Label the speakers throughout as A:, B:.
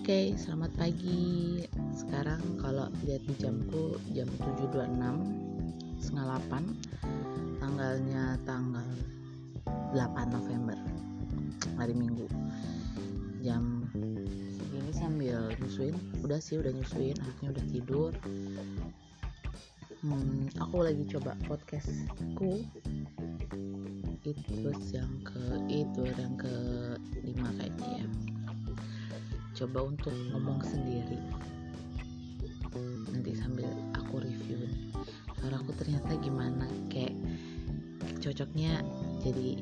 A: Oke, selamat pagi. Sekarang kalau lihat di jamku jam 7.26 setengah 8 tanggalnya tanggal 8 November hari Minggu. Jam segini sambil nyusuin. Udah sih udah nyusuin anaknya udah tidur. Hmm, aku lagi coba podcastku. Itu yang ke itu yang ke lima kayaknya ya coba untuk ngomong sendiri. Nanti sambil aku review suara aku ternyata gimana? Kayak cocoknya jadi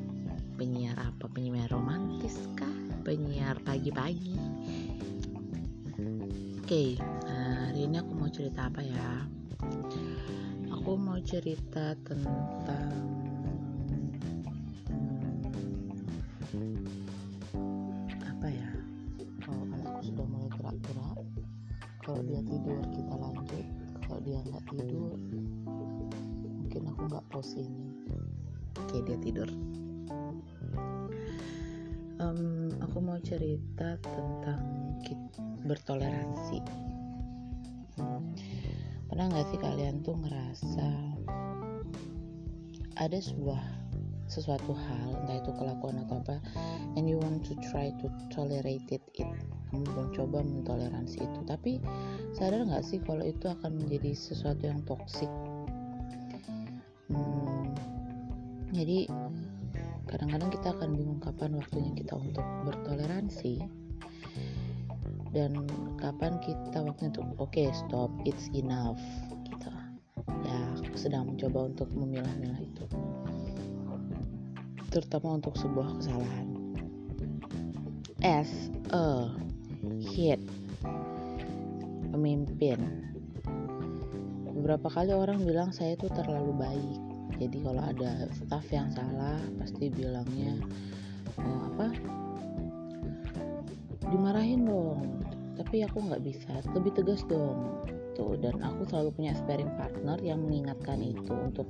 A: penyiar apa? Penyiar romantis kah? Penyiar pagi-pagi? Oke okay, hari ini aku mau cerita apa ya? Aku mau cerita tentang dia tidur kita lanjut. Kalau dia nggak tidur mungkin aku nggak pause ini. Oke dia tidur. Um, aku mau cerita tentang bertoleransi. Pernah nggak sih kalian tuh ngerasa ada sebuah sesuatu hal entah itu kelakuan atau apa and you want to try to tolerate it, it kamu mencoba mentoleransi itu. Tapi sadar nggak sih kalau itu akan menjadi sesuatu yang toksik hmm, jadi kadang-kadang kita akan bingung kapan waktunya kita untuk bertoleransi dan kapan kita waktunya untuk oke okay, stop it's enough gitu. Ya aku sedang mencoba untuk memilah-milah itu terutama untuk sebuah kesalahan. As a hit pemimpin. Beberapa kali orang bilang saya itu terlalu baik. Jadi kalau ada staff yang salah pasti bilangnya oh, apa? Dimarahin dong. Tapi aku nggak bisa. Lebih tegas dong. Tuh dan aku selalu punya sparring partner yang mengingatkan itu untuk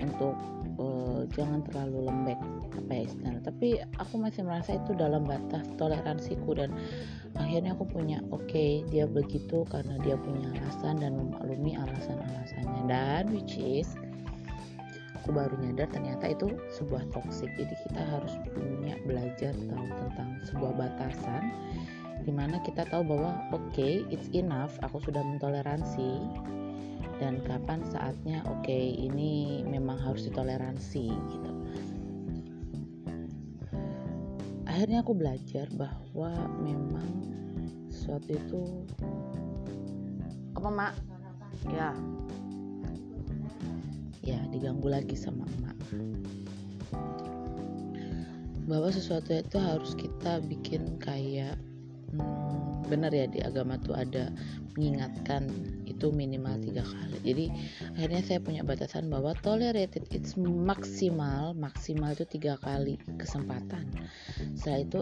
A: untuk uh, jangan terlalu lembek apa ya istilahnya. Tapi aku masih merasa itu dalam batas toleransiku dan akhirnya aku punya oke okay, dia begitu karena dia punya alasan dan memaklumi alasan-alasannya. Dan which is aku baru nyadar ternyata itu sebuah toxic. Jadi kita harus punya belajar tahu tentang sebuah batasan di mana kita tahu bahwa oke okay, it's enough aku sudah mentoleransi dan kapan saatnya oke okay, ini memang harus ditoleransi gitu. Akhirnya aku belajar bahwa memang sesuatu itu apa mak ya. Ya diganggu lagi sama emak. Bahwa sesuatu itu harus kita bikin kayak hmm, benar ya di agama tuh ada mengingatkan itu minimal tiga kali. Jadi akhirnya saya punya batasan bahwa tolerated it's maksimal maksimal itu tiga kali kesempatan. Setelah itu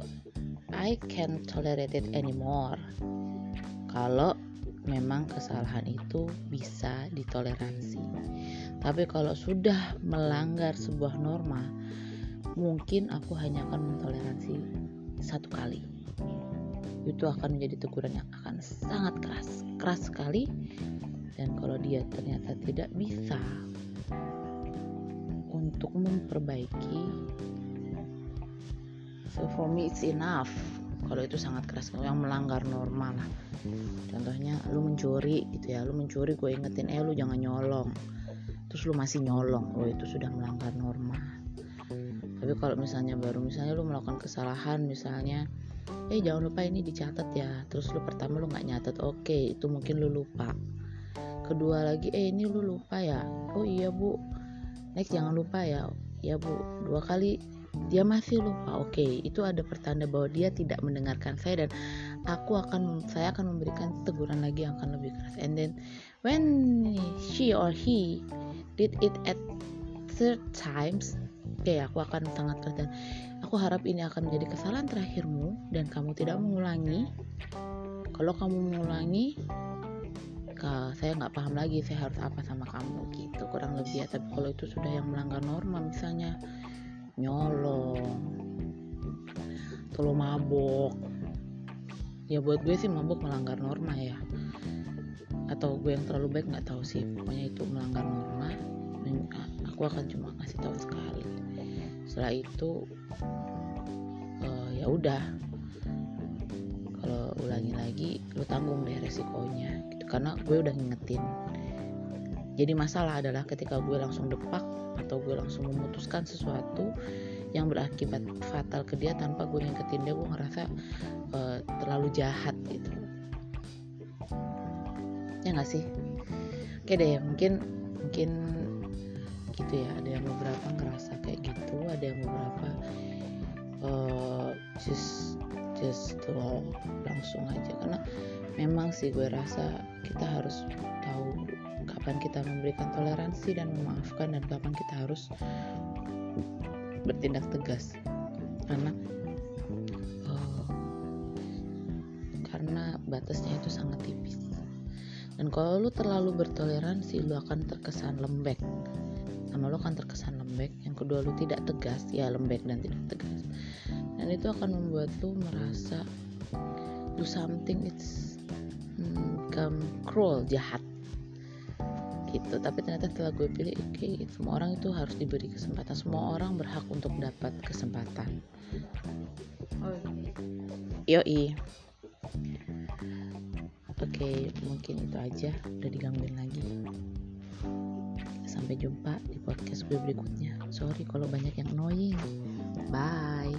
A: I can tolerate it anymore. Kalau memang kesalahan itu bisa ditoleransi. Tapi kalau sudah melanggar sebuah norma mungkin aku hanya akan mentoleransi satu kali itu akan menjadi teguran yang akan sangat keras keras sekali. Dan kalau dia ternyata tidak bisa untuk memperbaiki so for me it's enough. Kalau itu sangat keras yang melanggar normal lah. Contohnya lu mencuri gitu ya lu mencuri gue ingetin eh lu jangan nyolong. Terus lu masih nyolong oh itu sudah melanggar norma tapi kalau misalnya baru misalnya lu melakukan kesalahan misalnya eh jangan lupa ini dicatat ya. Terus lu pertama lu nggak nyatat oke okay, itu mungkin lu lupa. Kedua lagi eh ini lu lupa ya? Oh iya bu. Next jangan lupa ya. Ya bu. Dua kali dia masih lupa. Oke okay, itu ada pertanda bahwa dia tidak mendengarkan saya dan aku akan saya akan memberikan teguran lagi yang akan lebih keras. And then when she or he did it at third times oke aku akan sangat dan aku harap ini akan menjadi kesalahan terakhirmu dan kamu tidak mengulangi. Kalau kamu mengulangi saya nggak paham lagi saya harus apa sama kamu gitu kurang lebih ya. Tapi kalau itu sudah yang melanggar norma misalnya nyolong atau mabok. Ya buat gue sih mabuk melanggar norma ya. Atau gue yang terlalu baik nggak tahu sih pokoknya itu melanggar norma. Aku akan cuma ngasih tahu sekali setelah itu uh, ya udah. Kalau ulangi lagi lu tanggung deh resikonya gitu. Karena gue udah ngingetin. Jadi masalah adalah ketika gue langsung depak atau gue langsung memutuskan sesuatu yang berakibat fatal ke dia tanpa gue ngingetin dia gue ngerasa uh, terlalu jahat gitu. Ya nggak sih? Oke deh mungkin mungkin gitu ya. Ada yang beberapa ngerasa kayak gitu ada yang beberapa uh, just just uh, langsung aja. Karena memang sih gue rasa kita harus tahu kapan kita memberikan toleransi dan memaafkan dan kapan kita harus bertindak tegas. Karena uh, karena batasnya itu sangat tipis. Dan kalau lu terlalu bertoleransi lu akan terkesan lembek sama lu akan terkesan lembek. Yang kedua lu tidak tegas. Ya lembek dan tidak tegas. Dan itu akan membuat lu merasa do something it's hmm, become cruel jahat. Gitu. Tapi ternyata setelah gue pilih oke okay, semua orang itu harus diberi kesempatan. Semua orang berhak untuk dapat kesempatan. Oh. yoi. Oke, mungkin itu aja. Udah digangguin lagi. Sampai jumpa di podcast gue berikutnya. Sorry kalau banyak yang annoying. Bye.